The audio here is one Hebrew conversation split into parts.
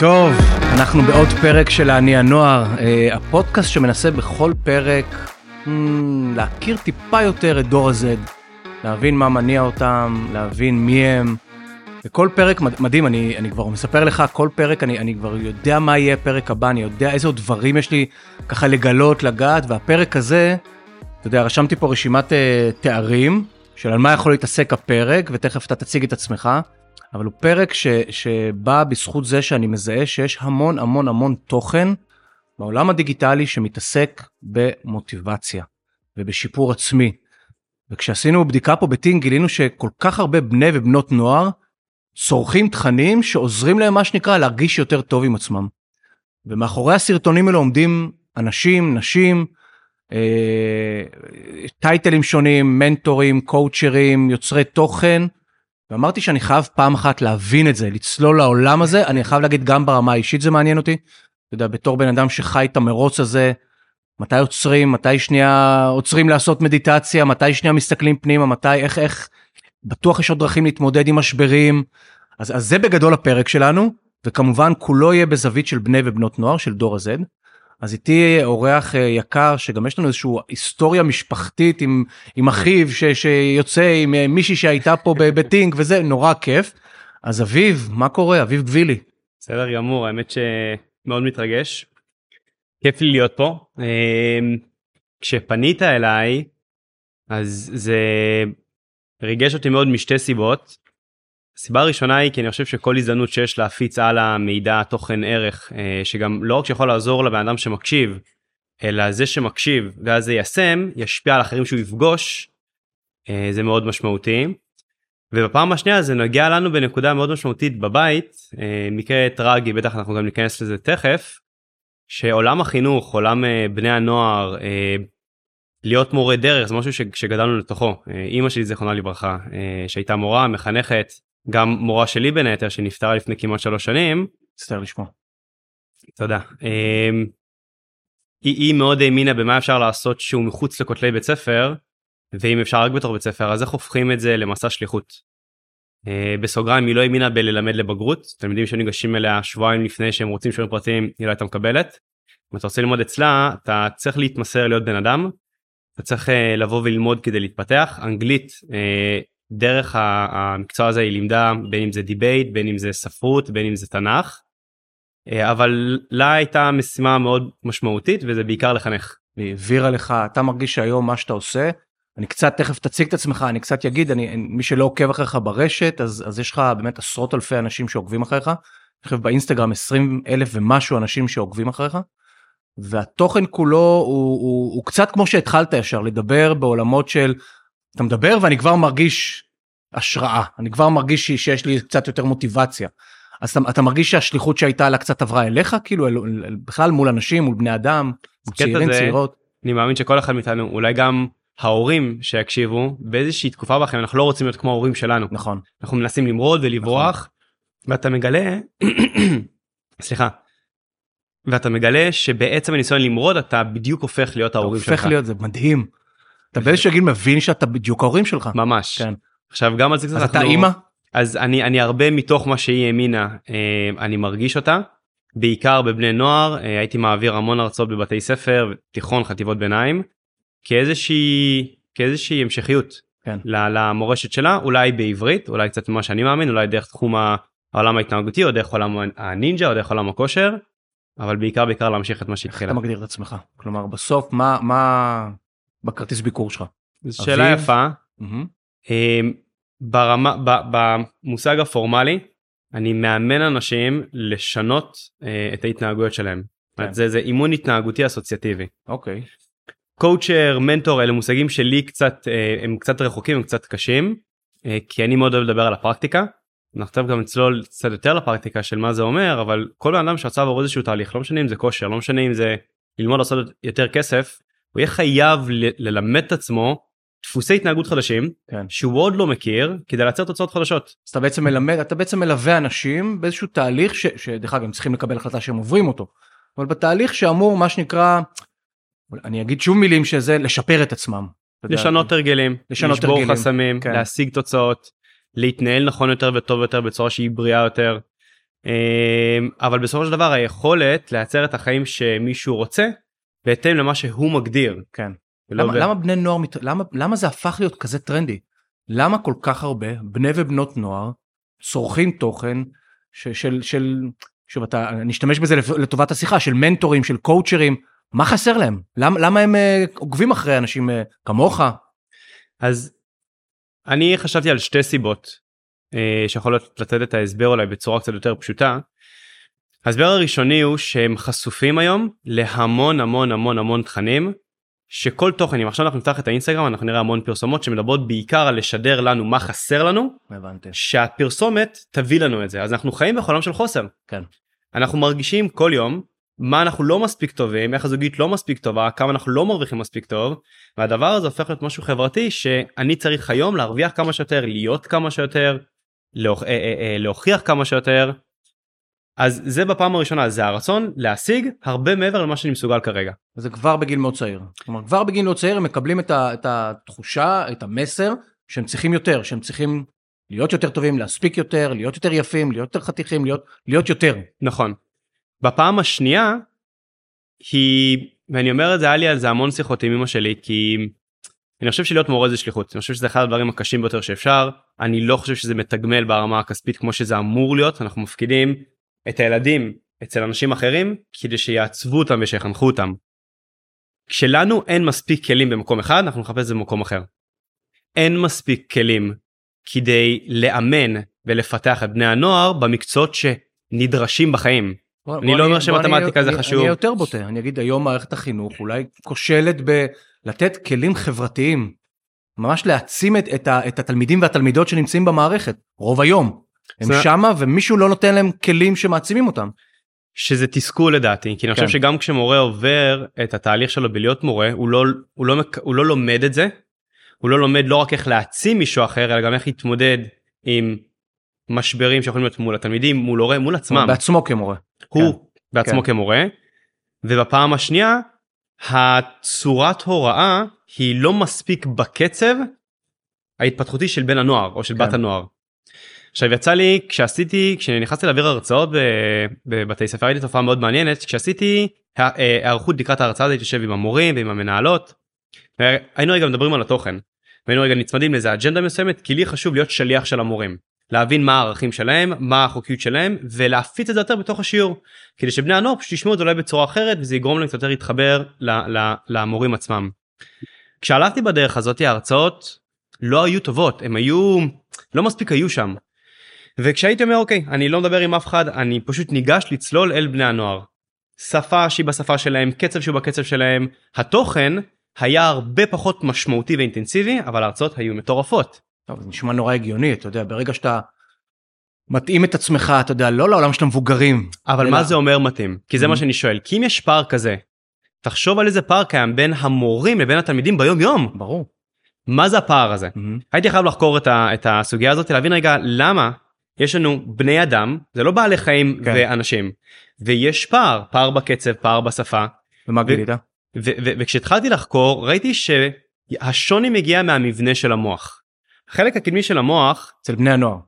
טוב, אנחנו בעוד פרק של אני הנוער, אה, הפודקאסט שמנסה בכל פרק hmm, להכיר טיפה יותר את דור ה-Z, להבין מה מניע אותם, להבין מי הם. וכל פרק מדהים, אני, אני כבר מספר לך, כל פרק אני, אני כבר יודע מה יהיה הפרק הבא, אני יודע איזה עוד דברים יש לי ככה לגלות, לגעת, והפרק הזה, אתה יודע, רשמתי פה רשימת uh, תארים של על מה יכול להתעסק הפרק, ותכף אתה תציג את עצמך. אבל הוא פרק ש, שבא בזכות זה שאני מזהה שיש המון המון המון תוכן בעולם הדיגיטלי שמתעסק במוטיבציה ובשיפור עצמי. וכשעשינו בדיקה פה בטינג גילינו שכל כך הרבה בני ובנות נוער צורכים תכנים שעוזרים להם מה שנקרא להרגיש יותר טוב עם עצמם. ומאחורי הסרטונים האלה עומדים אנשים, נשים, אה, טייטלים שונים, מנטורים, קואוצ'רים, יוצרי תוכן, ואמרתי שאני חייב פעם אחת להבין את זה, לצלול לעולם הזה, אני חייב להגיד גם ברמה האישית זה מעניין אותי. אתה יודע, בתור בן אדם שחי את המרוץ הזה, מתי עוצרים, מתי שנייה עוצרים לעשות מדיטציה, מתי שנייה מסתכלים פנימה, מתי, איך, איך, בטוח יש עוד דרכים להתמודד עם משברים. אז, אז זה בגדול הפרק שלנו, וכמובן כולו יהיה בזווית של בני ובנות נוער, של דור ה-Z. אז איתי אורח אה, יקר שגם יש לנו איזושהי היסטוריה משפחתית עם, עם אחיו ש, שיוצא עם אה, מישהי שהייתה פה בטינג וזה נורא כיף. אז אביב, מה קורה? אביב גבילי. בסדר גמור, האמת שמאוד מתרגש. כיף לי להיות פה. אמ, כשפנית אליי, אז זה ריגש אותי מאוד משתי סיבות. הסיבה הראשונה היא כי אני חושב שכל הזדמנות שיש להפיץ על המידע תוכן ערך אה, שגם לא רק שיכול לעזור לבן אדם שמקשיב אלא זה שמקשיב ואז זה יישם ישפיע על אחרים שהוא יפגוש אה, זה מאוד משמעותי. ובפעם השנייה זה נוגע לנו בנקודה מאוד משמעותית בבית אה, מקרה טרגי בטח אנחנו גם ניכנס לזה תכף שעולם החינוך עולם בני הנוער להיות מורה דרך זה משהו שגדלנו לתוכו אימא שלי זיכרונה לברכה שהייתה מורה מחנכת גם מורה שלי בין היתר שנפטרה לפני כמעט שלוש שנים. מצטער לשמוע. תודה. אמ, היא, היא מאוד האמינה במה אפשר לעשות שהוא מחוץ לכותלי בית ספר ואם אפשר רק בתור בית ספר אז איך הופכים את זה למסע שליחות. אה, בסוגריים היא לא האמינה בללמד לבגרות תלמידים שניגשים אליה שבועיים לפני שהם רוצים שיעורים פרטיים היא לא הייתה מקבלת. אם אתה רוצה ללמוד אצלה אתה צריך להתמסר להיות בן אדם. אתה צריך אה, לבוא וללמוד כדי להתפתח אנגלית אה, דרך המקצוע הזה היא לימדה בין אם זה debate בין אם זה ספרות בין אם זה תנ"ך. אה, אבל לה הייתה משימה מאוד משמעותית וזה בעיקר לחנך. היא העבירה לך אתה מרגיש שהיום מה שאתה עושה אני קצת תכף תציג את עצמך אני קצת אגיד אני מי שלא עוקב אחריך ברשת אז אז יש לך באמת עשרות אלפי אנשים שעוקבים אחריך. אני חושב באינסטגרם 20 אלף ומשהו אנשים שעוקבים אחריך. והתוכן כולו הוא, הוא, הוא קצת כמו שהתחלת ישר לדבר בעולמות של אתה מדבר ואני כבר מרגיש השראה, אני כבר מרגיש שיש לי קצת יותר מוטיבציה. אז אתה, אתה מרגיש שהשליחות שהייתה לה קצת עברה אליך כאילו אל, אל, בכלל מול אנשים מול בני אדם צעירים זה, צעירות. אני מאמין שכל אחד מאיתנו אולי גם ההורים שיקשיבו באיזושהי תקופה בחיים אנחנו לא רוצים להיות כמו ההורים שלנו נכון אנחנו מנסים למרוד ולברוח נכון. ואתה מגלה סליחה ואתה מגלה שבעצם הניסיון למרוד אתה בדיוק הופך להיות ההורים שלך. הופך להיות זה מדהים. אתה באיזשהו גיל מבין שאתה בדיוק ההורים שלך. ממש. כן. עכשיו גם על זה קצת אז אתה אימא? אז אני אני הרבה מתוך מה שהיא האמינה אה, אני מרגיש אותה. בעיקר בבני נוער אה, הייתי מעביר המון הרצאות בבתי ספר תיכון חטיבות ביניים כאיזושהי כאיזושהי המשכיות כן. למורשת שלה אולי בעברית אולי קצת ממה שאני מאמין אולי דרך תחום העולם ההתנהגותי או דרך עולם הנינג'ה או דרך עולם הכושר אבל בעיקר בעיקר להמשיך את מה שהתחילה. איך אתה מגדיר את עצמך כלומר בסוף מה מה בכרטיס ביקור שלך? שאלה אביב? יפה. Mm-hmm. ברמה, במושג הפורמלי, אני מאמן אנשים לשנות אה, את ההתנהגויות שלהם. כן. זה, זה אימון התנהגותי אסוציאטיבי. אוקיי. קואוצ'ר, מנטור, אלה מושגים שלי קצת, אה, הם קצת רחוקים, הם קצת קשים, אה, כי אני מאוד אוהב לדבר על הפרקטיקה. אנחנו תכף גם נצלול קצת יותר לפרקטיקה של מה זה אומר, אבל כל בן אדם שרצה לעבור איזשהו תהליך, לא משנה אם זה כושר, לא משנה אם זה ללמוד לעשות יותר כסף, הוא יהיה חייב ללמד את עצמו דפוסי התנהגות חדשים כן. שהוא עוד לא מכיר כדי לייצר תוצאות חדשות. אז אתה בעצם מלמד אתה בעצם מלווה אנשים באיזשהו תהליך ש, שדרך אגב הם צריכים לקבל החלטה שהם עוברים אותו. אבל בתהליך שאמור מה שנקרא אני אגיד שוב מילים שזה לשפר את עצמם. לשנות הרגלים, לשנות לשבור הרגלים, חסמים, כן. להשיג תוצאות, להתנהל נכון יותר וטוב יותר בצורה שהיא בריאה יותר. אה, אבל בסופו של דבר היכולת לייצר את החיים שמישהו רוצה בהתאם למה שהוא מגדיר. כן. למה, ב- למה בני נוער, מת- למה, למה זה הפך להיות כזה טרנדי? למה כל כך הרבה בני ובנות נוער צורכים תוכן ש, של, של, שוב אתה, אני אשתמש בזה לטובת השיחה, של מנטורים, של קואוצ'רים, מה חסר להם? למה, למה הם אה, עוקבים אחרי אנשים אה, כמוך? אז אני חשבתי על שתי סיבות אה, שיכולות לתת את ההסבר אולי בצורה קצת יותר פשוטה. ההסבר הראשוני הוא שהם חשופים היום להמון המון המון המון תכנים שכל תוכן אם עכשיו אנחנו נפתח את האינסטגרם אנחנו נראה המון פרסומות שמדברות בעיקר על לשדר לנו מה חסר לנו הבנתי. שהפרסומת תביא לנו את זה אז אנחנו חיים בחולם של חוסר. כן. אנחנו מרגישים כל יום מה אנחנו לא מספיק טובים איך הזוגית לא מספיק טובה כמה אנחנו לא מרוויחים מספיק טוב והדבר הזה הופך להיות משהו חברתי שאני צריך היום להרוויח כמה שיותר להיות כמה שיותר. אה, אה, אה, להוכיח כמה שיותר. אז זה בפעם הראשונה זה הרצון להשיג הרבה מעבר למה שאני מסוגל כרגע. וזה כבר בגיל מאוד צעיר. כלומר, כבר בגיל מאוד צעיר הם מקבלים את, ה, את התחושה, את המסר, שהם צריכים יותר, שהם צריכים להיות יותר טובים, להספיק יותר, להיות יותר יפים, להיות יותר חתיכים, להיות, להיות יותר. נכון. בפעם השנייה היא ואני אומר את זה היה לי על זה המון שיחות עם אמא שלי כי אני חושב שלהיות מורה זה שליחות אני חושב שזה אחד הדברים הקשים ביותר שאפשר אני לא חושב שזה מתגמל ברמה הכספית כמו שזה אמור להיות אנחנו מפקידים את הילדים אצל אנשים אחרים כדי שיעצבו אותם ושיחנכו אותם. כשלנו אין מספיק כלים במקום אחד אנחנו נחפש את זה במקום אחר. אין מספיק כלים כדי לאמן ולפתח את בני הנוער במקצועות שנדרשים בחיים. בוא- אני בוא לא אומר שמתמטיקה זה אני- חשוב. אני יותר בוטה, אני אגיד היום מערכת החינוך אולי כושלת בלתת כלים חברתיים, ממש להעצים את, את, את התלמידים והתלמידות שנמצאים במערכת, רוב היום. הם זה- שמה ומישהו לא נותן להם כלים שמעצימים אותם. שזה תסכול לדעתי כי אני חושב כן. שגם כשמורה עובר את התהליך שלו בלהיות מורה הוא לא הוא לא הוא לא לומד את זה. הוא לא לומד לא רק איך להעצים מישהו אחר אלא גם איך להתמודד עם משברים שיכולים להיות מול התלמידים מול הורה מול עצמם בעצמו כמורה. הוא בעצמו כן. כמורה. ובפעם השנייה הצורת הוראה היא לא מספיק בקצב ההתפתחותי של בן הנוער או של כן. בת הנוער. עכשיו יצא לי כשעשיתי כשנכנסתי להעביר הרצאות בבתי ספר הייתי תופעה מאוד מעניינת כשעשיתי ה- אה, היערכות לקראת ההרצאה הזאת יושב עם המורים ועם המנהלות. היינו רגע מדברים על התוכן והיינו רגע נצמדים לאיזה אג'נדה מסוימת כי לי חשוב להיות שליח של המורים. להבין מה הערכים שלהם מה החוקיות שלהם ולהפיץ את זה יותר בתוך השיעור כדי שבני הנוער פשוט ישמעו את זה אולי בצורה אחרת וזה יגרום להם קצת יותר להתחבר למורים עצמם. כשהלכתי בדרך הזאת ההרצאות לא היו טובות הם היו לא מספיק היו שם. וכשהייתי אומר אוקיי אני לא מדבר עם אף אחד אני פשוט ניגש לצלול אל בני הנוער. שפה שהיא בשפה שלהם קצב שהוא בקצב שלהם התוכן היה הרבה פחות משמעותי ואינטנסיבי אבל ההרצאות היו מטורפות. טוב, זה נשמע נורא הגיוני, אתה יודע, ברגע שאתה מתאים את עצמך, אתה יודע, לא לעולם של המבוגרים. אבל אלא- מה זה אומר מתאים? כי זה מה Mhm. שאני שואל כי אם יש פער כזה תחשוב על איזה פער קיים בין המורים לבין התלמידים ביום יום ברור. מה זה הפער הזה מהמם. הייתי חייב לחקור את, ה, את הסוגיה הזאת להבין רגע למה יש לנו בני אדם זה לא בעלי חיים כן. ואנשים ויש פער פער בקצב פער בשפה ומה גילית? וכשהתחלתי לחקור ראיתי שהשוני מגיע מהמבנה של המוח. החלק הקדמי של המוח אצל בני הנוער,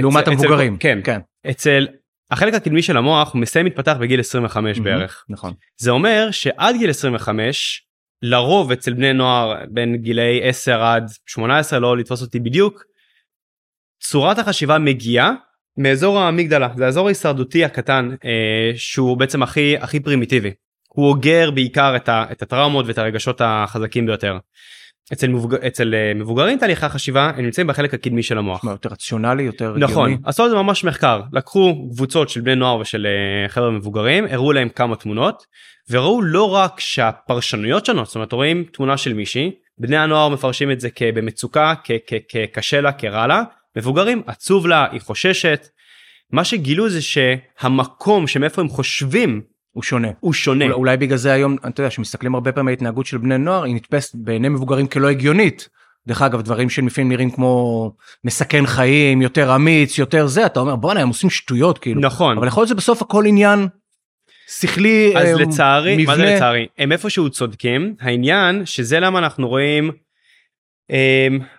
לעומת המבוגרים. כן כן, אצל החלק הקדמי של המוח מסיים להתפתח בגיל 25 מהמם. בערך נכון. זה אומר שעד גיל 25 לרוב אצל בני נוער בין גילאי 10 עד 18 לא לתפוס אותי בדיוק. צורת החשיבה מגיעה מאזור האמיגדלה זה האזור ההישרדותי הקטן אה, שהוא בעצם הכי הכי פרימיטיבי. הוא אוגר בעיקר את, ה, את הטראומות ואת הרגשות החזקים ביותר. אצל, מבוג... אצל אה, מבוגרים תהליכי החשיבה הם נמצאים בחלק הקדמי של המוח. מה, יותר רציונלי, יותר נכון, הגיוני. עשו על זה ממש מחקר, לקחו קבוצות של בני נוער ושל אה, חבר'ה מבוגרים, הראו להם כמה תמונות, וראו לא רק שהפרשנויות שונות, זאת אומרת רואים תמונה של מישהי, בני הנוער מפרשים את זה כבמצוקה, כקשה לה, כרע לה, מבוגרים עצוב לה, היא חוששת. מה שגילו זה שהמקום שמאיפה הם חושבים הוא שונה. הוא שונה. אולי, אולי בגלל זה היום, אתה יודע, שמסתכלים הרבה פעמים על ההתנהגות של בני נוער, היא נתפסת בעיני מבוגרים כלא הגיונית. דרך אגב, דברים שלפעמים נראים כמו מסכן חיים, יותר אמיץ, יותר זה, אתה אומר, בואנה, הם עושים שטויות, כאילו. נכון. אבל יכול להיות שבסוף הכל עניין שכלי, אז אה, לצערי, מה זה מבנה. לצערי? הם איפשהו צודקים, העניין שזה למה אנחנו רואים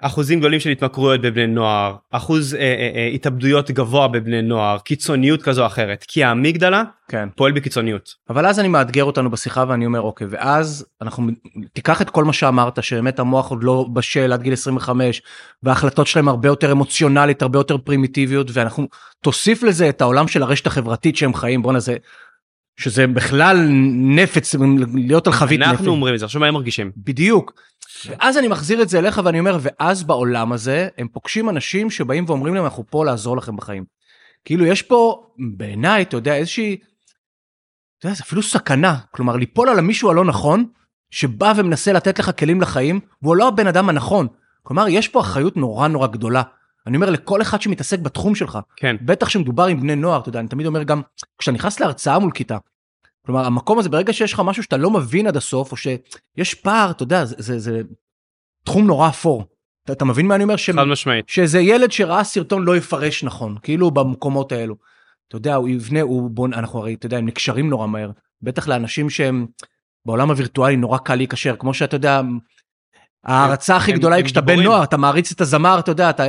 אחוזים גדולים של התמכרויות בבני נוער, אחוז אה, אה, אה, התאבדויות גבוה בבני נוער, קיצוניות כזו או אחרת, כי האמיגדלה כן. פועל בקיצוניות. אבל אז אני מאתגר אותנו בשיחה ואני אומר אוקיי ואז אנחנו תיקח את כל מה שאמרת שבאמת המוח עוד לא בשל עד גיל 25 וההחלטות שלהם הרבה יותר אמוציונלית הרבה יותר פרימיטיביות ואנחנו תוסיף לזה את העולם של הרשת החברתית שהם חיים בואנה זה שזה בכלל נפץ להיות על חבית נפץ. אנחנו אומרים את זה, עכשיו מה הם מרגישים? בדיוק. ואז אני מחזיר את זה אליך ואני אומר ואז בעולם הזה הם פוגשים אנשים שבאים ואומרים להם אנחנו פה לעזור לכם בחיים. כאילו יש פה בעיניי אתה יודע איזושהי. אתה יודע, זה אפילו סכנה כלומר ליפול על המישהו הלא נכון שבא ומנסה לתת לך כלים לחיים והוא לא הבן אדם הנכון. כלומר יש פה אחריות נורא נורא גדולה. אני אומר לכל אחד שמתעסק בתחום שלך כן. בטח שמדובר עם בני נוער אתה יודע אני תמיד אומר גם כשאתה נכנס להרצאה מול כיתה. כלומר המקום הזה ברגע שיש לך משהו שאתה לא מבין עד הסוף או שיש פער אתה יודע זה, זה, זה תחום נורא אפור. אתה, אתה מבין מה אני אומר? חד משמעית. שזה ילד שראה סרטון לא יפרש נכון כאילו במקומות האלו. אתה יודע הוא יבנה הוא בון אנחנו הרי אתה יודע הם נקשרים נורא מהר בטח לאנשים שהם בעולם הווירטואלי נורא קל להיקשר כמו שאתה יודע. ההערצה הכי הם- גדולה היא כשאתה בן. נוער אתה מעריץ את הזמר אתה יודע אתה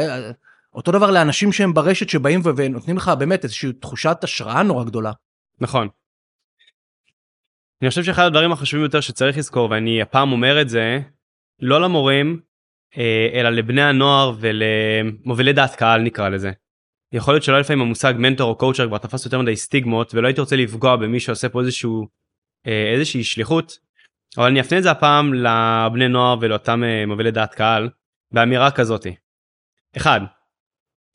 אותו דבר לאנשים שהם ברשת שבאים ונותנים לך באמת איזושהי תחושת השראה נורא גדולה. נכון. אני חושב שאחד הדברים החשובים יותר שצריך לזכור ואני הפעם אומר את זה לא למורים אה, אלא לבני הנוער ולמובילי דעת קהל נקרא לזה. יכול להיות שלא לפעמים המושג מנטור או קואוצ'ר כבר תפס יותר מדי סטיגמות ולא הייתי רוצה לפגוע במי שעושה פה איזשהו אה, איזושהי שליחות. אבל אני אפנה את זה הפעם לבני נוער ולאותם אה, מובילי דעת קהל באמירה כזאתי. אחד,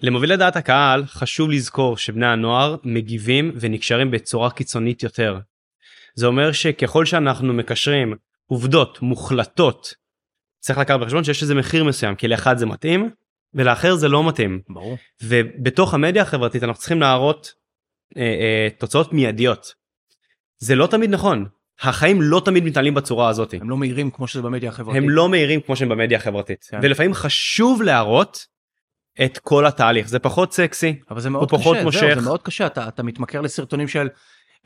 למובילי דעת הקהל חשוב לזכור שבני הנוער מגיבים ונקשרים בצורה קיצונית יותר. זה אומר שככל שאנחנו מקשרים עובדות מוחלטות צריך לקחת בחשבון שיש איזה מחיר מסוים כי לאחד זה מתאים ולאחר זה לא מתאים ברור. ובתוך המדיה החברתית אנחנו צריכים להראות אה, אה, תוצאות מיידיות. זה לא תמיד נכון החיים לא תמיד מתנהלים בצורה הזאת הם לא מהירים כמו שזה במדיה החברתית. הם לא מהירים כמו שהם במדיה החברתית כן. ולפעמים חשוב להראות את כל התהליך זה פחות סקסי אבל זה מאוד הוא פחות קשה, מושך. זהו, זה מאוד קשה, אתה, אתה מתמכר לסרטונים של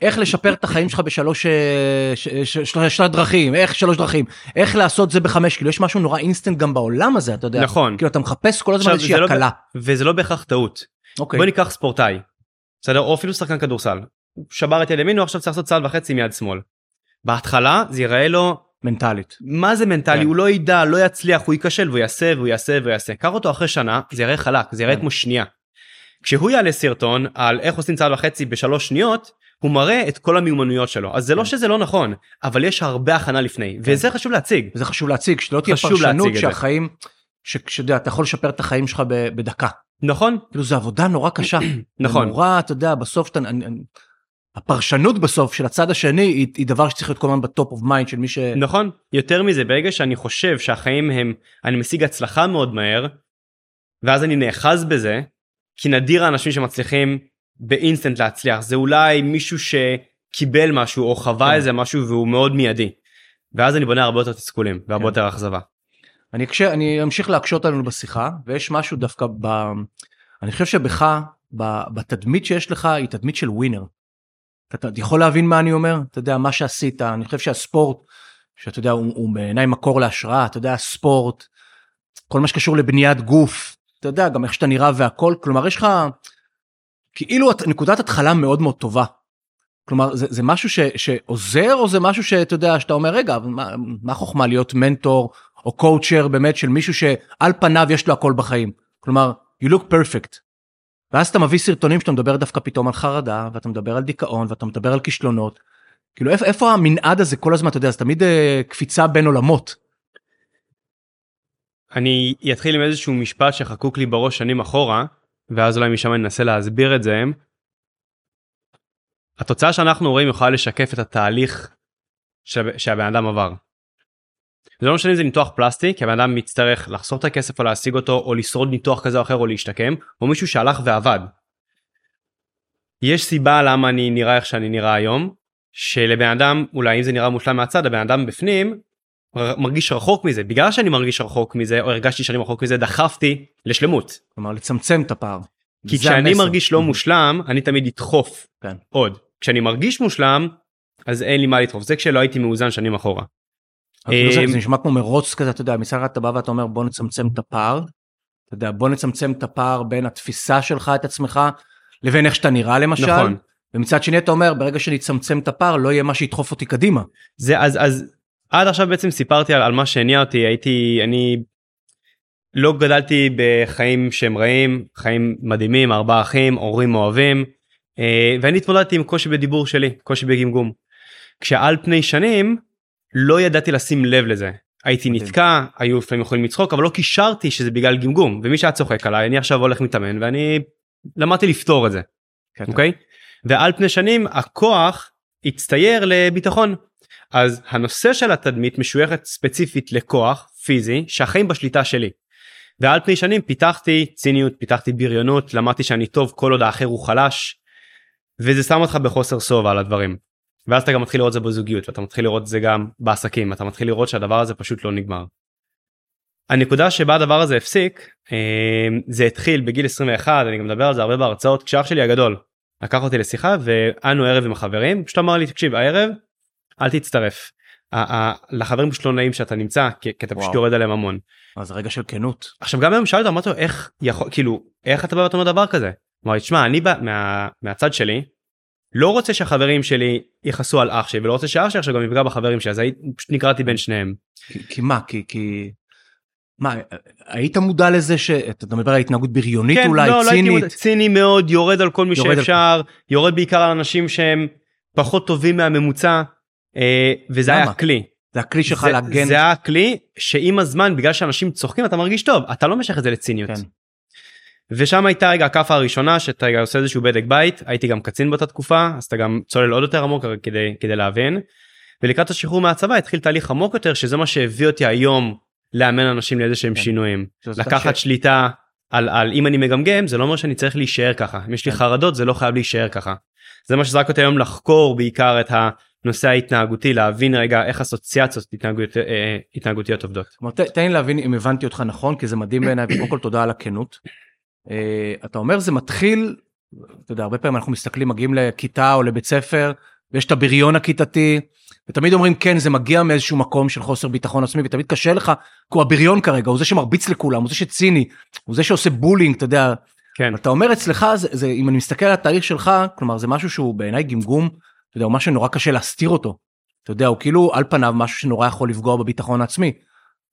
איך לשפר את החיים שלך בשלוש אה, ש, ש, ש, דרכים, איך שלוש דרכים, איך לעשות זה בחמש, כאילו יש משהו נורא אינסטנט גם בעולם הזה, אתה יודע, נכון כאילו אתה מחפש כל הזמן איזושהי לא- הקלה. וזה לא בהכרח טעות אוקיי, בוא ניקח ספורטאי בסדר או אפילו שחקן כדורסל הוא שבר את יד ימין הוא עכשיו צריך לעשות צעד וחצי מיד שמאל. בהתחלה זה ייראה לו מנטלית. מה זה מנטלי כן. הוא לא ידע לא יצליח הוא ייכשל והוא יעשה והוא יעשה והוא יעשה קח אותו אחרי שנה זה יראה חלק זה יראה כן. כמו שנייה. כשהוא יעלה סרטון על איך עושים צעד וחצי בשלוש שניות הוא מראה את כל המיומנויות שלו אז זה לא כן. שזה לא נכון אבל יש הרבה הכנה לפני וזה חשוב להציג. וזה חשוב להציג, שלא תהיה פרשנות זה. שהחיים, שאתה יודע, אתה יכול לשפר את החיים שלך בדקה. נכון כאילו זו עבודה נורא קשה. נכון. זה נורא, אתה יודע, בסוף אני- הפרשנות בסוף של הצד השני היא, היא דבר שצריך להיות כל הזמן ב top of mind של מי ש... נכון יותר מזה ברגע שאני חושב שהחיים הם אני משיג הצלחה מאוד מהר ואז אני נאחז בזה כי נדיר האנשים שמצליחים באינסטנט להצליח זה אולי מישהו שקיבל משהו או חווה כן. איזה משהו והוא מאוד מיידי. ואז אני בונה הרבה יותר תסכולים והרבה כן. יותר אכזבה. אני, אקשה, אני אמשיך להקשות עלינו בשיחה ויש משהו דווקא ב... אני חושב שבך, ב, בתדמית שיש לך היא תדמית של ווינר. אתה יכול להבין מה אני אומר? אתה יודע, מה שעשית, אני חושב שהספורט, שאתה יודע, הוא, הוא בעיניי מקור להשראה, אתה יודע, הספורט, כל מה שקשור לבניית גוף, אתה יודע, גם איך שאתה נראה והכל, כלומר יש לך כאילו את- נקודת התחלה מאוד מאוד טובה. כלומר זה, זה משהו ש, שעוזר או זה משהו שאתה יודע שאתה אומר רגע מה, מה החוכמה להיות מנטור או קואוצ'ר באמת של מישהו שעל פניו יש לו הכל בחיים. כלומר you look perfect. ואז אתה מביא סרטונים שאתה מדבר דווקא פתאום על חרדה ואתה מדבר על דיכאון ואתה מדבר על כישלונות. כאילו איפה, איפה המנעד הזה כל הזמן אתה יודע זה תמיד אה, קפיצה בין עולמות. אני אתחיל עם איזשהו משפט שחקוק לי בראש שנים אחורה ואז אולי משם אני אנסה להסביר את זה. התוצאה שאנחנו רואים יכולה לשקף את התהליך שהב- שהבן אדם עבר. זה לא משנה אם זה ניתוח פלסטי כי הבן אדם מצטרך לחסוך את הכסף או להשיג אותו או לשרוד ניתוח כזה או אחר או להשתקם או מישהו שהלך ועבד. יש סיבה למה אני נראה איך שאני נראה היום שלבן אדם אולי אם זה נראה מושלם מהצד הבן אדם בפנים מרגיש רחוק מזה בגלל שאני מרגיש רחוק מזה או הרגשתי שאני רחוק מזה דחפתי לשלמות כלומר לצמצם את הפער. כי כשאני המסר. מרגיש לא מושלם אני תמיד אדחוף כן. עוד כשאני מרגיש מושלם אז אין לי מה לדחוף זה כשלא הייתי מאוזן שנים אחורה. אה, זה נשמע כמו מרוץ כזה, אתה יודע, מצד אחד אתה בא ואתה אומר בוא נצמצם את הפער, אתה יודע, בוא נצמצם את הפער בין התפיסה שלך את עצמך לבין איך שאתה נראה למשל, נכון. ומצד שני אתה אומר ברגע שנצמצם את הפער לא יהיה מה שידחוף אותי קדימה. זה אז אז עד עכשיו בעצם סיפרתי על, על מה שהניע אותי הייתי אני לא גדלתי בחיים שהם רעים חיים מדהימים ארבעה אחים הורים אוהבים אה, ואני התמודדתי עם קושי בדיבור שלי קושי בגמגום. כשעל פני שנים לא ידעתי לשים לב לזה הייתי מדהים. נתקע היו לפעמים יכולים לצחוק אבל לא קישרתי שזה בגלל גמגום ומי שהיה צוחק עליי אני עכשיו הולך מתאמן ואני למדתי לפתור את זה אוקיי? ועל פני שנים הכוח הצטייר לביטחון. אז הנושא של התדמית משויכת ספציפית לכוח פיזי שהחיים בשליטה שלי. ועל פני שנים פיתחתי ציניות, פיתחתי בריונות, למדתי שאני טוב כל עוד האחר הוא חלש. וזה שם אותך בחוסר שובע על הדברים. ואז אתה גם מתחיל לראות את זה בזוגיות ואתה מתחיל לראות את זה גם בעסקים אתה מתחיל לראות שהדבר הזה פשוט לא נגמר. הנקודה שבה הדבר הזה הפסיק אה, זה התחיל בגיל 21 אני גם מדבר על זה הרבה בהרצאות כשאח שלי הגדול לקח אותי לשיחה ואנו ערב עם החברים פשוט אמר לי תקשיב הערב אל תצטרף. לחברים פשוט לא נעים שאתה נמצא כי, כי אתה פשוט. יורד עליהם המון. אז רגע של כנות. עכשיו גם היום אותו אמרתי לו איך יכול כאילו איך אתה בא ואתה אומר דבר כזה. אמר לי תשמע אני בא מה, מהצד שלי לא רוצה שהחברים שלי יכעסו על אח שלי ולא רוצה שאח שלי עכשיו גם יפגע בחברים שלי אז הייתי פשוט נקרעתי בין שניהם. כי, כי מה? כי, כי... מה, היית מודע לזה שאתה מדבר על התנהגות בריונית אולי, לא, לא צינית? מודע- ציני מאוד יורד על כל מי יורד על- שאפשר יורד בעיקר על אנשים שהם פחות טובים מהממוצע אה, וזה למה? היה כלי. זה הכלי שלך להגן. זה היה כלי שעם הזמן בגלל שאנשים צוחקים אתה מרגיש טוב אתה לא משך את זה לציניות. כן. ושם הייתה רגע הכאפה הראשונה שאתה רגע עושה איזשהו בדק בית הייתי גם קצין באותה תקופה אז אתה גם צולל עוד יותר עמוק כדי כדי להבין. ולקראת השחרור מהצבא התחיל תהליך עמוק יותר שזה מה שהביא אותי היום לאמן אנשים לאיזה שהם כן. שינויים. לקחת ש- שליטה על, על אם אני מגמגם זה לא אומר שאני צריך להישאר ככה אם יש לי כן. חרדות זה לא חייב להישאר ככה. זה מה שזרק אותי היום לחקור בעיקר את הנושא ההתנהגותי להבין רגע איך אסוציאציות התנהגות, אה, התנהגותיות עובדות. כלומר, ת- תן לי להבין אם הבנתי אותך נכון, כי זה מדהים בעיניי, וקודם כל תודה על הכנות. אה, אתה אומר זה מתחיל, אתה יודע, הרבה פעמים אנחנו מסתכלים, מגיעים לכיתה או לבית ספר, ויש את הבריון הכיתתי, ותמיד אומרים כן, זה מגיע מאיזשהו מקום של חוסר ביטחון עצמי, ותמיד קשה לך, כי הוא הבריון כרגע, הוא זה שמרביץ לכולם, הוא זה שציני, הוא זה שעושה בולינג, אתה יודע, כן. אתה אומר אצלך, זה, זה, אם אני מסתכל על התהליך שלך, כלומר זה משהו שהוא בעיניי גמגום, אתה יודע, הוא משהו שנורא קשה להסתיר אותו. אתה יודע, הוא כאילו על פניו משהו שנורא יכול לפגוע בביטחון העצמי.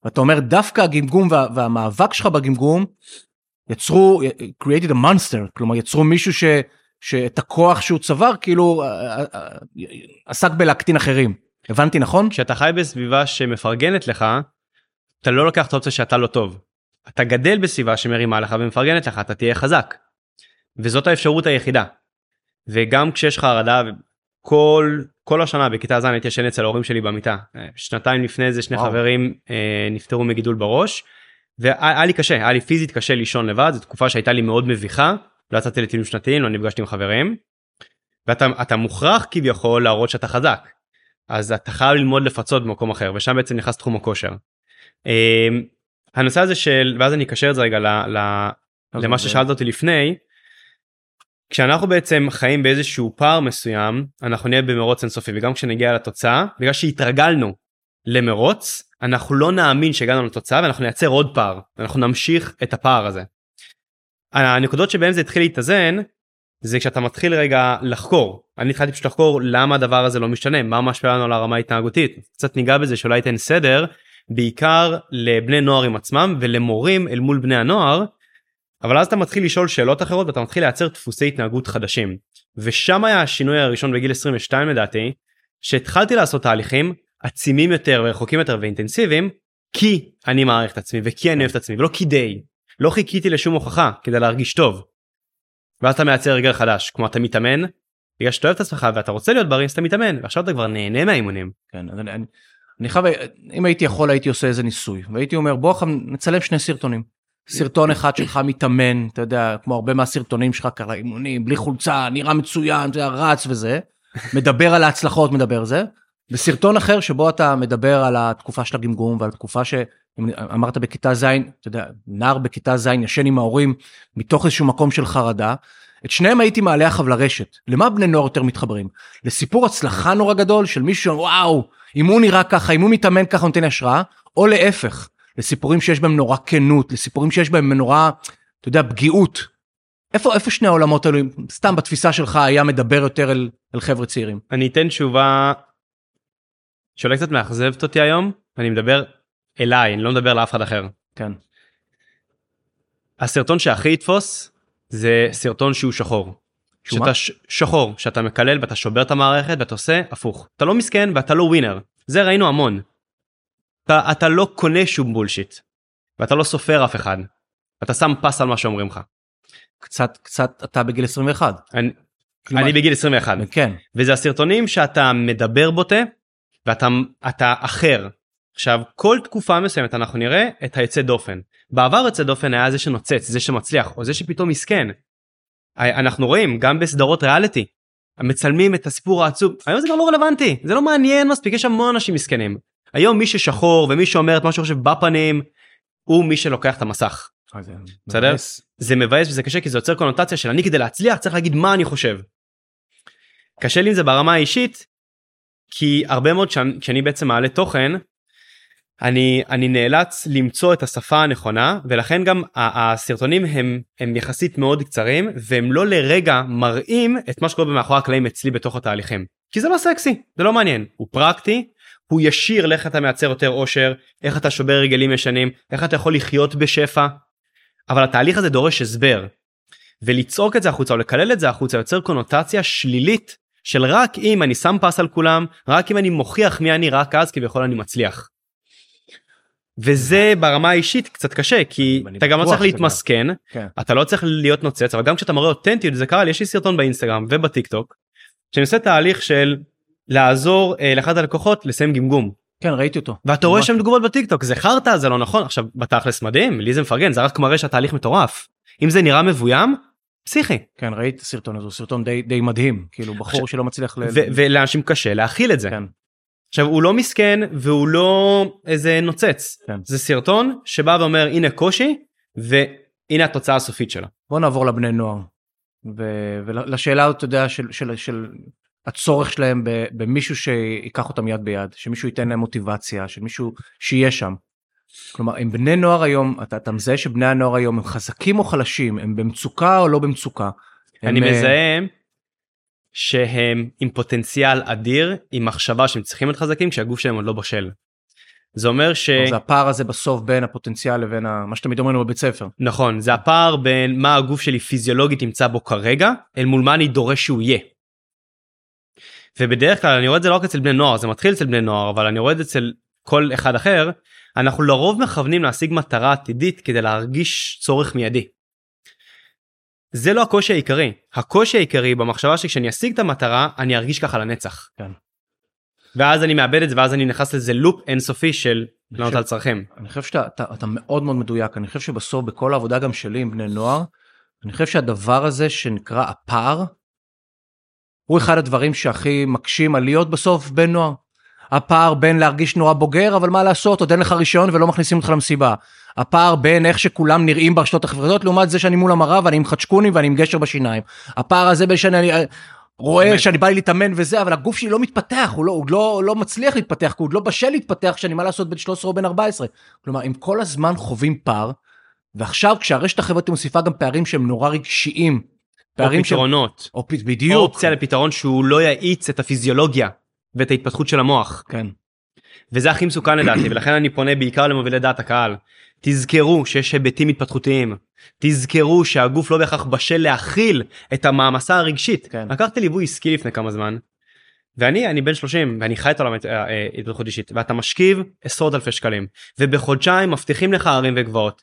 ואתה אומר דווקא הגמגום וה, והמאבק שלך בגמגום יצרו, created a monster, כלומר יצרו מישהו ש, שאת הכוח שהוא צבר כאילו אה, אה, אה, עסק בלהקטין אחרים. הבנתי נכון? כשאתה חי בסביבה שמפרגנת לך אתה לא לוקח את האופציה שאתה לא טוב. אתה גדל בסביבה שמרימה לך ומפרגנת לך אתה תהיה חזק. וזאת האפשרות היחידה. וגם כשיש לך חרדה כל כל השנה בכיתה ז' הייתי ישן אצל ההורים שלי במיטה אה, שנתיים לפני זה שני וואו. חברים אה, נפטרו מגידול בראש. והיה לי קשה היה לי פיזית קשה לישון לבד זו תקופה שהייתה לי מאוד מביכה לא יצאתי לטיולים שנתיים לא נפגשתי עם חברים. ואתה אתה מוכרח כביכול להראות שאתה חזק. אז אתה חייב ללמוד לפצות במקום אחר ושם בעצם נכנס תחום הכושר. אה, הנושא הזה של ואז אני אקשר את זה רגע ל, ל, למה זה- ששאלת אותי לפני. כשאנחנו בעצם חיים באיזשהו פער מסוים אנחנו נהיה במרוץ אינסופי וגם כשנגיע לתוצאה בגלל שהתרגלנו למרוץ אנחנו לא נאמין שהגענו לתוצאה ואנחנו נייצר עוד פער אנחנו נמשיך את הפער הזה. הנקודות שבהם זה התחיל להתאזן זה כשאתה מתחיל רגע לחקור אני התחלתי פשוט לחקור למה הדבר הזה לא משתנה מה משפיע לנו על הרמה ההתנהגותית קצת ניגע בזה שאולי ייתן סדר בעיקר לבני נוער עם עצמם ולמורים אל מול בני הנוער אבל אז אתה מתחיל לשאול שאלות אחרות ואתה מתחיל לייצר דפוסי התנהגות חדשים. ושם היה השינוי הראשון בגיל 22 לדעתי, שהתחלתי לעשות תהליכים עצימים יותר ורחוקים יותר ואינטנסיביים, כי אני מעריך את עצמי וכי אני אוהב את עצמי ולא כדי. לא חיכיתי לשום הוכחה כדי להרגיש טוב. ואז אתה מייצר רגל חדש, כמו אתה מתאמן, בגלל שאתה אוהב את עצמך ואתה רוצה להיות בריא אז אתה מתאמן, ועכשיו אתה כבר נהנה מהאימונים. כן, אז אני, אני, אני חייב, אם הייתי יכול הייתי עושה איזה ניסוי, והייתי אומר בוא נצלם שני סרטונים. סרטון אחד שלך מתאמן, אתה יודע, כמו הרבה מהסרטונים שלך ככה אימונים, בלי חולצה, נראה מצוין, יודע, רץ וזה, מדבר על ההצלחות, מדבר זה, וסרטון אחר שבו אתה מדבר על התקופה של הגמגום ועל התקופה שאמרת בכיתה ז', אתה יודע, נער בכיתה ז' ישן עם ההורים מתוך איזשהו מקום של חרדה, את שניהם הייתי מעלה עכשיו לרשת. למה בני נוער יותר מתחברים? לסיפור הצלחה נורא גדול של מישהו וואו, אם הוא נראה ככה, אם הוא מתאמן ככה נותן השראה, או להפך, לסיפורים שיש בהם נורא כנות, לסיפורים שיש בהם נורא, אתה יודע, פגיעות. איפה, איפה שני העולמות האלו, סתם בתפיסה שלך היה מדבר יותר אל, אל חבר'ה צעירים? אני אתן תשובה שאולי קצת מאכזבת אותי היום, אני מדבר אליי, אני לא מדבר לאף אחד אחר. כן. הסרטון שהכי יתפוס זה סרטון שהוא שחור. שאתה? ש- שחור, שאתה מקלל ואתה שובר את המערכת ואתה עושה הפוך. אתה לא מסכן ואתה לא ווינר. זה ראינו המון. אתה, אתה לא קונה שום בולשיט. ואתה לא סופר אף אחד. אתה שם פס על מה שאומרים לך. קצת, קצת, אתה בגיל 21. אני, כלומר- אני בגיל 21. כן, וזה הסרטונים שאתה מדבר בוטה ואתה אתה אחר. עכשיו כל תקופה מסוימת אנחנו נראה את היוצא דופן. בעבר יוצא דופן היה זה שנוצץ זה שמצליח או זה שפתאום מסכן. אנחנו רואים גם בסדרות ריאליטי. מצלמים את הסיפור העצוב היום זה כבר לא רלוונטי זה לא מעניין מספיק יש המון אנשים מסכנים. היום מי ששחור ומי שאומר את מה שהוא חושב בפנים הוא מי שלוקח את המסך. בסדר? זה מבאס וזה קשה כי זה יוצר קונוטציה של אני כדי להצליח צריך להגיד מה אני חושב. קשה לי עם זה ברמה האישית כי הרבה מאוד שאני, כשאני בעצם מעלה תוכן אני אני נאלץ למצוא את השפה הנכונה ולכן גם הסרטונים הם הם יחסית מאוד קצרים והם לא לרגע מראים את מה שקורה במאחורי הקלעים אצלי בתוך התהליכים כי זה לא סקסי זה לא מעניין הוא פרקטי הוא ישיר לאיך אתה מייצר יותר אושר איך אתה שובר רגלים ישנים איך אתה יכול לחיות בשפע אבל התהליך הזה דורש הסבר. ולצעוק את זה החוצה או לקלל את זה החוצה יוצר קונוטציה שלילית של רק אם אני שם פס על כולם, רק אם אני מוכיח מי אני רק אז כביכול אני מצליח. וזה ברמה האישית קצת קשה כי אתה גם לא צריך להתמסכן, כן. אתה לא צריך להיות נוצץ אבל גם כשאתה מראה אותנטיות זה קרה לי יש לי סרטון באינסטגרם ובטיק טוק. שאני עושה תהליך של לעזור אה, לאחד הלקוחות לסיים גמגום כן, ראיתי אותו. ואתה רואה. שם תגובות בטיקטוק זה חרטא זה לא נכון עכשיו בתכלס מדהים לי זה מפרגן זה רק מראה שהתהליך מטורף אם זה נראה מבוים פסיכי כן, ראיתי את הסרטון הזה, הוא סרטון די, די מדהים. כאילו, בחור עכשיו- שלא מצליח ל... ולאנשים קשה להכיל את זה כן, עכשיו הוא לא מסכן והוא לא איזה נוצץ כן. זה סרטון שבא ואומר הנה קושי והנה התוצאה הסופית שלו. בוא נעבור לבני נוער. ולשאלה, אתה יודע, של, של, של הצורך שלהם במישהו שיקח אותם יד ביד, שמישהו ייתן להם מוטיבציה, שמישהו שיהיה שם. כלומר, הם בני נוער היום, אתה, אתה מזהה שבני הנוער היום הם חזקים או חלשים, הם במצוקה או לא במצוקה. אני הם, אה, מזהה שהם עם פוטנציאל אדיר עם מחשבה שהם צריכים להיות חזקים כשהגוף שלהם עוד לא בשל. זה אומר ש... זה הפער הזה בסוף בין הפוטנציאל לבין ה... מה שתמיד אומרים בבית ספר. נכון זה הפער בין מה הגוף שלי פיזיולוגית נמצא בו כרגע אל מול מה אני דורש שהוא יהיה. ובדרך כלל אני רואה את זה לא רק אצל בני נוער זה מתחיל אצל בני נוער אבל אני רואה את זה אצל כל אחד אחר אנחנו לרוב מכוונים להשיג מטרה עתידית כדי להרגיש צורך מיידי. זה לא הקושי העיקרי הקושי העיקרי במחשבה שכשאני אשיג את המטרה אני ארגיש ככה לנצח. כן. ואז אני מאבד את זה ואז אני נכנס לזה לופ אינסופי של לענות על צרכים. אני חושב שאתה אתה, אתה מאוד מאוד מדויק, אני חושב שבסוף בכל העבודה גם שלי עם בני נוער, אני חושב שהדבר הזה שנקרא הפער, הוא אחד הדברים שהכי מקשים על להיות בסוף בן נוער. הפער בין להרגיש נורא בוגר, אבל מה לעשות, עוד אין לך רישיון ולא מכניסים אותך למסיבה. הפער בין איך שכולם נראים ברשתות החברתיות, לעומת זה שאני מול המראה ואני עם חדשקונים ואני עם גשר בשיניים. הפער הזה בין שאני אה, רואה באמת. שאני בא לי להתאמן וזה, אבל הגוף שלי לא מתפתח, הוא לא, הוא לא, לא מצליח להתפתח, כי הוא עוד לא בשל להתפתח כשאני מה לעשות בן 13 או בן 14. כלומר, הם כל הזמן חווים פער, ועכשיו כשהרשת החברתית מוסיפה גם פערים שהם נורא רגשיים. פערים שהם- פתרונות. או פ- בדיוק. אופציה לפתרון שהוא לא יאיץ את הפיזיולוגיה ואת ההתפתחות של המוח כן. וזה הכי מסוכן לדעתי ולכן אני פונה בעיקר למובילי דעת הקהל. תזכרו שיש היבטים התפתחותיים תזכרו שהגוף לא בהכרח בשל להכיל את המעמסה הרגשית. כן. לקחתי ליווי עסקי לפני כמה זמן ואני אני בן 30 ואני חי את העולם ההת- אה, אה, התפתחות אישית ואתה משכיב עשרות אלפי שקלים ובחודשיים מבטיחים לך הרים וגבעות.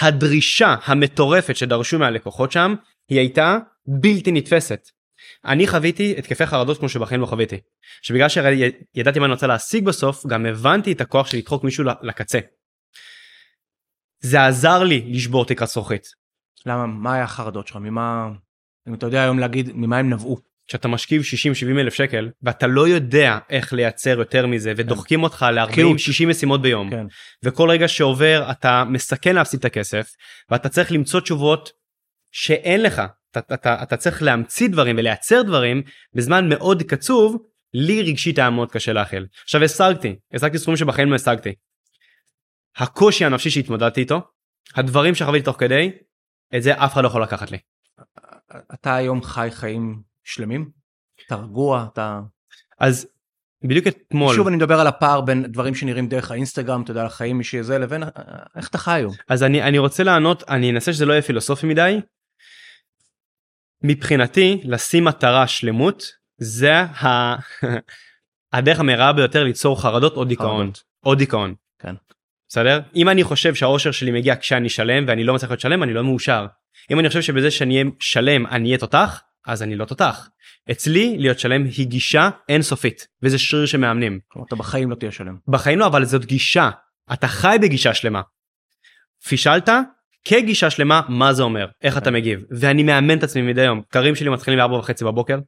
הדרישה המטורפת שדרשו מהלקוחות שם היא הייתה בלתי נתפסת. אני חוויתי התקפי חרדות כמו שבחיים לא חוויתי. שבגלל שידעתי מה אני רוצה להשיג בסוף גם הבנתי את הכוח של לדחוק מישהו לקצה. זה עזר לי לשבור תקרת זכוכית. למה, מה היה החרדות שלך? ממה, אם אתה יודע היום להגיד, ממה הם נבעו? כשאתה משכיב 60-70 אלף שקל ואתה לא יודע איך לייצר יותר מזה ודוחקים אותך ל-40-60 משימות ביום כן. וכל רגע שעובר אתה מסכן להפסיד את הכסף ואתה צריך למצוא תשובות שאין לך אתה, אתה, אתה צריך להמציא דברים ולייצר דברים בזמן מאוד קצוב, לי רגשית היה מאוד קשה להכיל. עכשיו השגתי, השגתי סכומים שבחיים לא השגתי. הקושי הנפשי שהתמודדתי איתו, הדברים שחוויתי תוך כדי, את זה אף אחד לא יכול לקחת לי. אתה היום חי חיים שלמים? אתה רגוע? אתה... אז בדיוק אתמול, שוב אני מדבר על הפער בין דברים שנראים דרך האינסטגרם, אתה יודע, לחיים משזה זה, לבין אה, איך אתה חי היום. אז אני, אני רוצה לענות, אני אנסה שזה לא יהיה פילוסופי מדי. מבחינתי, לשים מטרה שלמות, זה ה... הדרך המהירה ביותר ליצור חרדות או דיכאון. או דיכאון. כן. בסדר? אם אני חושב שהאושר שלי מגיע כשאני שלם ואני לא מצליח להיות שלם, אני לא מאושר. אם אני חושב שבזה שאני אהיה שלם אני אהיה תותח, אז אני לא תותח. אצלי להיות שלם היא גישה אינסופית, וזה שריר שמאמנים. כלומר, אתה בחיים לא תהיה שלם. בחיים לא, אבל זאת גישה. אתה חי בגישה שלמה. פישלת, כגישה שלמה, מה זה אומר? איך אתה מגיב? ואני מאמן את עצמי מדי יום. קרים שלי מתחילים ב-4 וחצי בבוקר.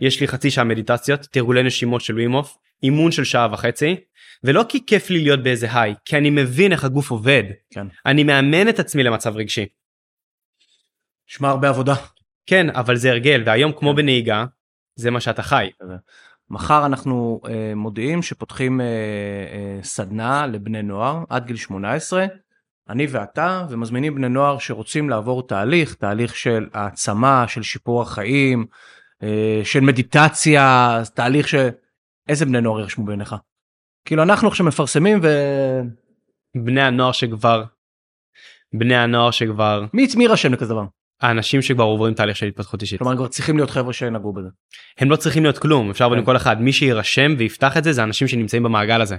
יש לי חצי שעה מדיטציות, תרגולי נשימות של ווימוף, אימון של שעה וחצי, ולא כי כיף לי להיות באיזה היי, כי אני מבין איך הגוף עובד. כן. אני מאמן את עצמי למצב רגשי. שמע הרבה עבודה. כן, אבל זה הרגל, והיום כמו בנהיגה, זה מה שאתה חי. מחר אנחנו אה, מודיעים שפותחים אה, אה, סדנה לבני נוער עד גיל 18, אני ואתה, ומזמינים בני נוער שרוצים לעבור תהליך, תהליך של העצמה, של שיפור החיים, אה, של מדיטציה, תהליך ש... איזה בני נוער ירשמו בעיניך? כאילו אנחנו עכשיו מפרסמים ו... בני הנוער שכבר, בני הנוער שכבר, מי מי יירשם לכזה דבר? האנשים שכבר עוברים תהליך של התפתחות אישית. כלומר כבר צריכים להיות חבר'ה שנגעו בזה. הם לא צריכים להיות כלום, אפשר עם כן. כל אחד. מי שיירשם ויפתח את זה, זה אנשים שנמצאים במעגל הזה.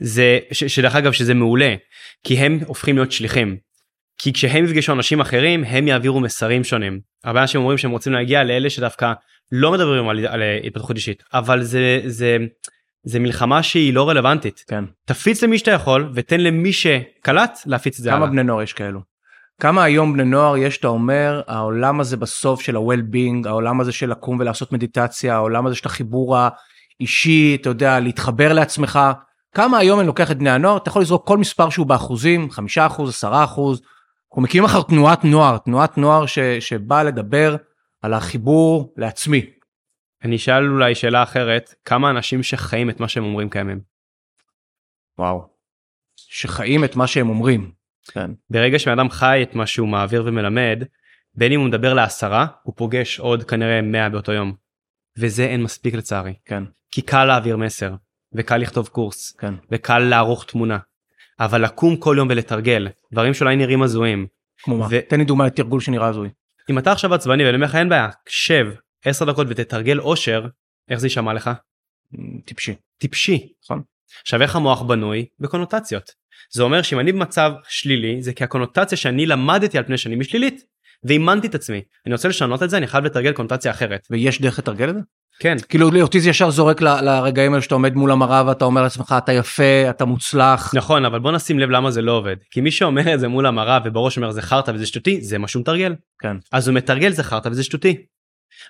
זה, ש, שדרך אגב שזה מעולה, כי הם הופכים להיות שליחים. כי כשהם יפגשו אנשים אחרים, הם יעבירו מסרים שונים. הרבה אנשים אומרים שהם רוצים להגיע לאלה שדווקא לא מדברים על, על התפתחות אישית, אבל זה, זה, זה מלחמה שהיא לא רלוונטית. כן. תפיץ למי שאתה יכול ותן למי שקלט להפיץ את זה כמה הלאה. בני נוער יש כאלו? כמה היום בני נוער יש אתה אומר העולם הזה בסוף של ה-well-being העולם הזה של לקום ולעשות מדיטציה העולם הזה של החיבור האישי אתה יודע להתחבר לעצמך כמה היום אני לוקח את בני הנוער אתה יכול לזרוק כל מספר שהוא באחוזים חמישה אחוז עשרה אחוז. אנחנו מקימים אחר תנועת נוער תנועת נוער ש, שבאה לדבר על החיבור לעצמי. אני אשאל אולי שאלה אחרת, כמה אנשים שחיים את מה שהם אומרים קיימים? וואו. שחיים את מה שהם אומרים. כן. ברגע שבן אדם חי את מה שהוא מעביר ומלמד, בין אם הוא מדבר לעשרה, הוא פוגש עוד כנראה 100 באותו יום. וזה אין מספיק לצערי. כן. כי קל להעביר מסר, וקל לכתוב קורס, כן. וקל לערוך תמונה. אבל לקום כל יום ולתרגל, דברים שאולי נראים הזויים. כמו מה? ו- תן לי דוגמא לתרגול שנראה הזוי. אם אתה עכשיו עצבני ואני אומר לך אין בעיה, שב 10 דקות ותתרגל אושר, איך זה יישמע לך? טיפשי. טיפשי. נכון. עכשיו איך המוח בנוי? בקונוטציות. זה אומר שאם אני במצב שלילי זה כי הקונוטציה שאני למדתי על פני שנים היא שלילית. ואימנתי את עצמי. אני רוצה לשנות את זה אני חייב לתרגל קונוטציה אחרת. ויש דרך לתרגל את זה? כן. כאילו אותי זה ישר זורק ל- לרגעים האלה שאתה עומד מול המראה ואתה אומר לעצמך אתה יפה אתה מוצלח. נכון אבל בוא נשים לב למה זה לא עובד. כי מי שאומר את זה מול המראה ובראש אומר זה חרטא וזה שטותי זה מה שהוא מתרגל. כן. אז הוא מתרגל זה חרטא וזה שטותי.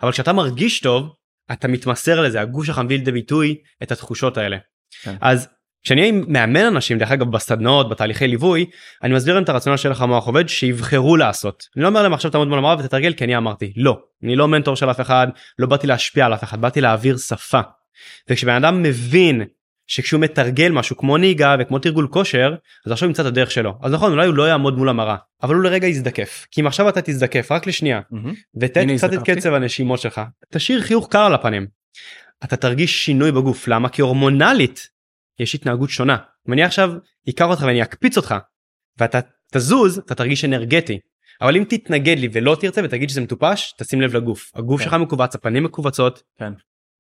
אבל כשאתה מרגיש טוב אתה מתמסר לזה הגוף שלך מביא לידי ביטוי את התחושות האלה. כן. אז כשאני מאמן אנשים דרך אגב בסדנאות בתהליכי ליווי אני מסביר להם את הרציונל של איך המוח עובד שיבחרו לעשות. אני לא אומר להם עכשיו תעמוד מול המראה ותתרגל כי אני אמרתי לא אני לא מנטור של אף אחד לא באתי להשפיע על אף אחד באתי להעביר שפה. וכשבן אדם מבין שכשהוא מתרגל משהו כמו נהיגה וכמו תרגול כושר אז עכשיו ימצא את הדרך שלו אז נכון אולי הוא לא יעמוד מול המראה אבל הוא לרגע יזדקף כי אם עכשיו אתה תזדקף רק לשנייה מהמם. ותן קצת את. קצב הנשימות שלך תשאיר חיוך קר על הפנים. אתה תרגיש שינוי בגוף למה כי הורמונלית יש התנהגות שונה אם אני עכשיו אקח אותך ואני אקפיץ אותך ואתה תזוז אתה תרגיש אנרגטי אבל אם תתנגד לי ולא תרצה ותגיד שזה מטופש תשים לב לגוף הגוף כן. שלך מכווץ הפנים מכווצות כן.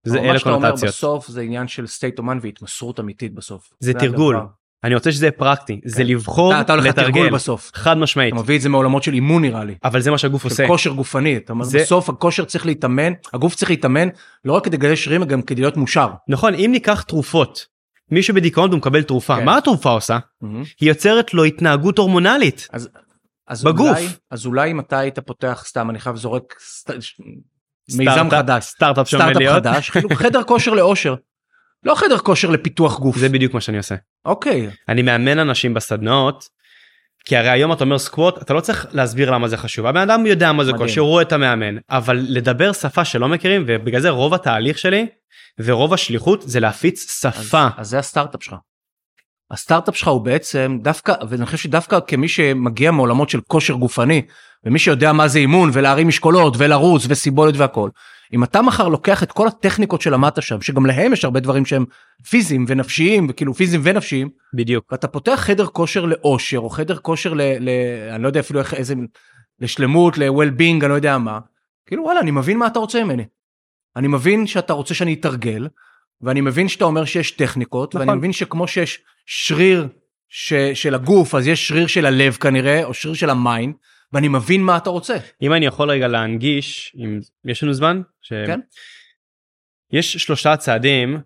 זה אלה קונוטציות בסוף זה עניין של state of mind והתמסרות אמיתית בסוף. זה תרגול. הדבר. אני רוצה שזה יהיה פרקטי זה כן. לבחור אתה- אתה לתרגל בסוף. חד משמעית אתה מביא את זה מעולמות של אימון נראה לי. אבל זה מה שהגוף עושה כושר גופני. אתה אומר זה- בסוף הכושר צריך להתאמן הגוף צריך להתאמן לא רק כדי לגדל שרירים גם כדי להיות מאושר. נכון אם ניקח תרופות מישהו בדיכאון והוא מקבל תרופה כן. מה התרופה עושה מהמם. היא יוצרת לו התנהגות הורמונלית אז בגוף. אולי, אז אולי אם אתה היית פותח סתם אני חייב זורק סט... מיזם חדש סטארט-אפ סטארט-אפ חדש כאילו חדר כושר לאושר. לא חדר כושר לפיתוח גוף. זה בדיוק מה שאני עושה אוקיי אני מאמן אנשים בסדנאות כי הרי היום אתה אומר סקווט אתה לא צריך להסביר למה זה חשוב הבן אדם יודע מה זה. כושר הוא רואה את המאמן אבל לדבר שפה שלא מכירים ובגלל זה רוב התהליך שלי ורוב השליחות זה להפיץ אז, שפה. אז זה הסטארט-אפ שלך. הסטארט-אפ שלך הוא בעצם דווקא ואני חושב שדווקא כמי שמגיע מעולמות של כושר גופני ומי שיודע מה זה אימון ולהרים משקולות ולרוץ וסיבולת והכל. אם אתה מחר לוקח את כל הטכניקות שלמדת שם שגם להם יש הרבה דברים שהם פיזיים ונפשיים וכאילו פיזיים ונפשיים בדיוק. ואתה פותח חדר כושר לאושר או חדר כושר ל... ל אני לא יודע אפילו איך איזה לשלמות ל-well-being אני לא יודע מה. כאילו וואלה אני מבין מה אתה רוצה ממני. אני מבין שאתה רוצה שאני אתרגל ואני מבין שאתה אומר שיש טכניקות נכון. ואני מבין שכמו שיש שריר ש... של הגוף אז יש שריר של הלב כנראה או שריר של ה mind ואני מבין מה אתה רוצה. אם אני יכול רגע להנגיש אם יש לנו זמן ש... כן. יש שלושה צעדים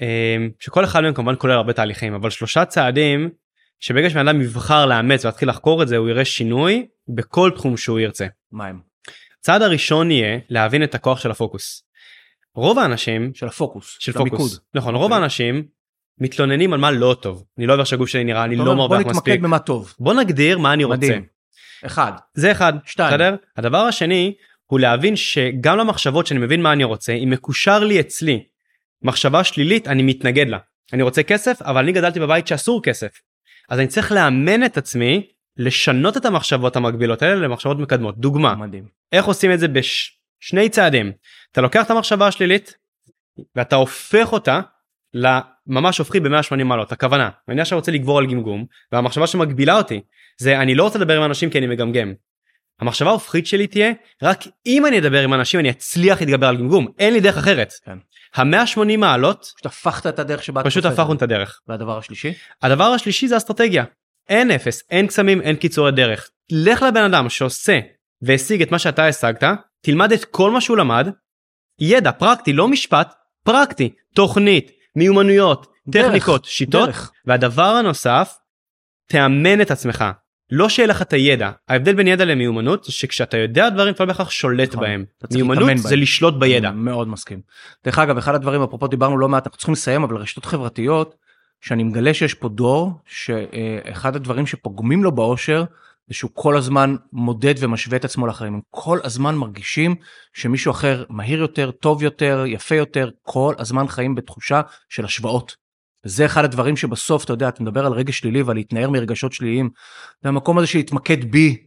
אה, שכל אחד מהם כמובן כולל הרבה תהליכים אבל שלושה צעדים שברגע שבן אדם יבחר לאמץ ולהתחיל לחקור את זה הוא יראה שינוי בכל תחום שהוא ירצה. מה הם? הצעד הראשון יהיה להבין את הכוח של הפוקוס. רוב האנשים של הפוקוס. של של המיקוד. פוקוס נכון רוב אוקיי. האנשים מתלוננים על מה לא טוב אני לא אוהב שהגוף שלי נראה אני לא בוא מרוויח מספיק נתמקד במה טוב. בוא נגדיר מה אני רוצה מדהים. אחד. זה אחד שתיים. בסדר? הדבר השני הוא להבין שגם למחשבות שאני מבין מה אני רוצה אם מקושר לי אצלי. מחשבה שלילית אני מתנגד לה. אני רוצה כסף אבל אני גדלתי בבית שאסור כסף. אז אני צריך לאמן את עצמי לשנות את המחשבות המקבילות האלה למחשבות מקדמות. דוגמה. מדהים. איך עושים את זה בשני צעדים? אתה לוקח את המחשבה השלילית ואתה הופך אותה לממש הופכי ב-180 מעלות הכוונה. אני עכשיו רוצה לגבור על גמגום והמחשבה שמגבילה אותי זה אני לא רוצה לדבר עם אנשים כי אני מגמגם. המחשבה ההופכית שלי תהיה רק אם אני אדבר עם אנשים אני אצליח להתגבר על גמגום אין לי דרך אחרת. כן. ה-180 מעלות פשוט הפכת את הדרך שבה פשוט הפכנו את. הדרך. והדבר השלישי? הדבר השלישי זה אסטרטגיה. אין אפס, אין קסמים, אין קיצורי דרך. לך לבן אדם שעושה והשיג את מה שאתה השגת, תלמד את כל מה שהוא למד, ידע פרקטי, לא משפט, פרקטי, תוכנית, מיומנויות, דרך, טכניקות, שיטות, דרך. והדבר הנוסף, תאמן את עצמך. לא שיהיה לך את הידע. ההבדל בין ידע למיומנות זה שכשאתה יודע דברים אתה לא בהכרח שולט נכון. בהם. מיומנות זה בהם. לשלוט בידע. מאוד מסכים. דרך אגב, אחד הדברים, אפרופו דיברנו לא מעט, אנחנו צריכים לסיים, אבל רשתות חברתיות, שאני מגלה שיש פה דור, שאחד הדברים שפוגמים לו באושר, זה שהוא כל הזמן מודד ומשווה את עצמו לאחרים. הם כל הזמן מרגישים שמישהו אחר מהיר יותר, טוב יותר, יפה יותר, כל הזמן חיים בתחושה של השוואות. זה אחד הדברים שבסוף, אתה יודע, אתה מדבר על רגש שלילי ועל להתנער מרגשות שליליים. זה המקום הזה של להתמקד בי,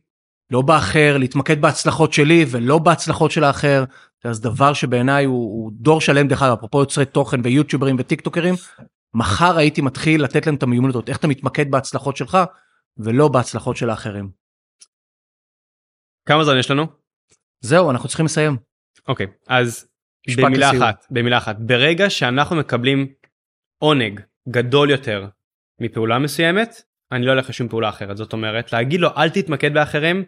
לא באחר, להתמקד בהצלחות שלי ולא בהצלחות של האחר. אז דבר שבעיניי הוא, הוא דור שלם, דרך אגב, אפרופו יוצרי תוכן ויוטיוברים וטיק טוקרים, מחר הייתי מתחיל לתת להם את המיומנות הזאת, איך אתה מתמקד בהצלחות שלך ולא בהצלחות של האחרים. כמה זמן יש לנו? זהו, אנחנו צריכים לסיים. אוקיי, אז משפט במילה לסיום. אחת, במילה אחת, ברגע שאנחנו מקבלים עונג גדול יותר מפעולה מסוימת, אני לא הולך לשום פעולה אחרת. זאת אומרת, להגיד לו אל תתמקד באחרים,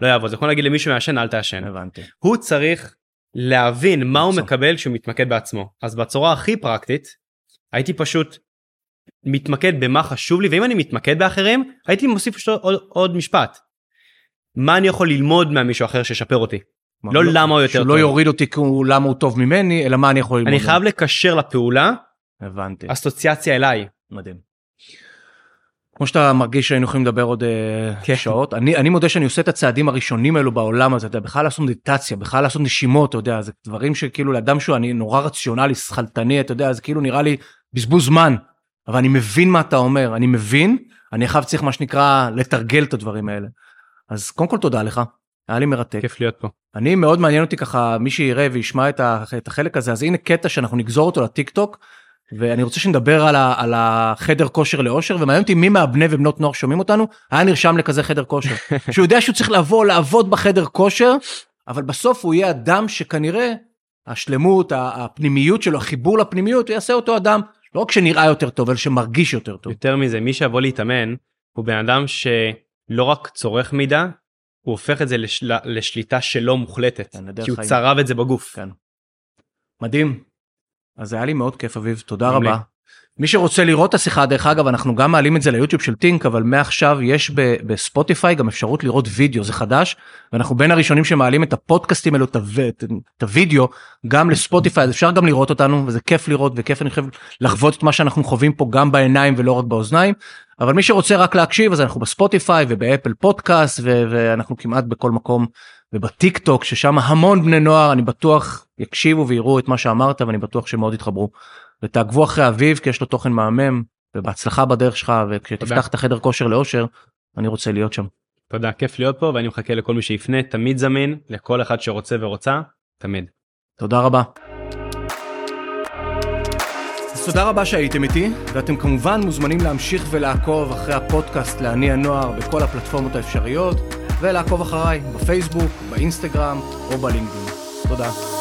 לא יעבוד. זה כמו להגיד למישהו מעשן אל תעשן. הבנתי. הוא צריך להבין מה הוא. מקבל כשהוא מתמקד בעצמו. אז בצורה הכי פרקטית, הייתי פשוט מתמקד במה חשוב לי, ואם אני מתמקד באחרים, הייתי מוסיף פשוט עוד, עוד משפט. מה אני יכול ללמוד מהמישהו אחר שישפר אותי? לא למה הוא יותר שהוא טוב. לא יוריד אותי כי למה הוא טוב ממני, אלא מה אני יכול ללמוד. אני חייב לקשר לפעולה הבנתי. אסוציאציה אליי. מדהים. כמו שאתה מרגיש שהיינו יכולים לדבר עוד אה, כן. שעות, אני, אני מודה שאני עושה את הצעדים הראשונים האלו בעולם הזה, אתה יודע, בכלל לעשות מדיטציה, בכלל לעשות נשימות, אתה יודע, זה דברים שכאילו לאדם שהוא אני נורא רציונלי, שכלתני, אתה יודע, זה כאילו נראה לי בזבוז זמן, אבל אני מבין מה אתה אומר, אני מבין, אני עכשיו צריך מה שנקרא לתרגל את הדברים האלה. אז קודם כל תודה לך, היה לי מרתק. כיף להיות פה. אני מאוד מעניין אותי ככה מי שיראה וישמע את, החלק הזה אז הנה קטע שאנחנו נגזור אותו לטיק טוק ואני רוצה שנדבר על, ה, על החדר כושר לאושר ומעניין אותי מי מהבני ובנות נוער שומעים אותנו היה נרשם לכזה חדר כושר שהוא יודע שהוא צריך לבוא לעבוד בחדר כושר אבל בסוף הוא יהיה אדם שכנראה השלמות הפנימיות שלו החיבור לפנימיות יעשה אותו אדם לא רק שנראה יותר טוב אלא שמרגיש יותר טוב. יותר מזה, מי שיבוא להתאמן הוא בן אדם שלא רק צורך מידע, הוא הופך את זה לשל... לשליטה שלו מוחלטת. כן, כי הוא חיים. צרב את זה בגוף. כן. מדהים. אז היה לי מאוד כיף אביב, תודה. רבה. מי שרוצה לראות את השיחה, דרך אגב, אנחנו גם מעלים את זה ליוטיוב של טינק, אבל מעכשיו יש בספוטיפיי גם אפשרות לראות וידאו, זה חדש, ואנחנו בין הראשונים שמעלים את הפודקאסטים האלו, את, הו- את, את הוידאו, גם לספוטיפיי, אז אפשר גם לראות אותנו, וזה כיף לראות, וכיף אני חושב לחוות את מה שאנחנו חווים פה גם בעיניים ולא רק באוזניים. אבל מי שרוצה רק להקשיב אז אנחנו בספוטיפיי ובאפל פודקאסט ואנחנו כמעט בכל מקום ובטיק טוק ששם המון בני נוער אני בטוח יקשיבו ויראו את מה שאמרת ואני בטוח שמאוד יתחברו. ותעקבו אחרי אביב כי יש לו תוכן מהמם ובהצלחה בדרך שלך וכשתפתח את החדר כושר לאושר אני רוצה להיות שם. תודה כיף להיות פה ואני מחכה לכל מי שיפנה תמיד זמין לכל אחד שרוצה ורוצה תמיד. תודה רבה. אז תודה רבה שהייתם איתי, ואתם כמובן מוזמנים להמשיך ולעקוב אחרי הפודקאסט להניע נוער בכל הפלטפורמות האפשריות, ולעקוב אחריי בפייסבוק, באינסטגרם או בלינקדאין. תודה.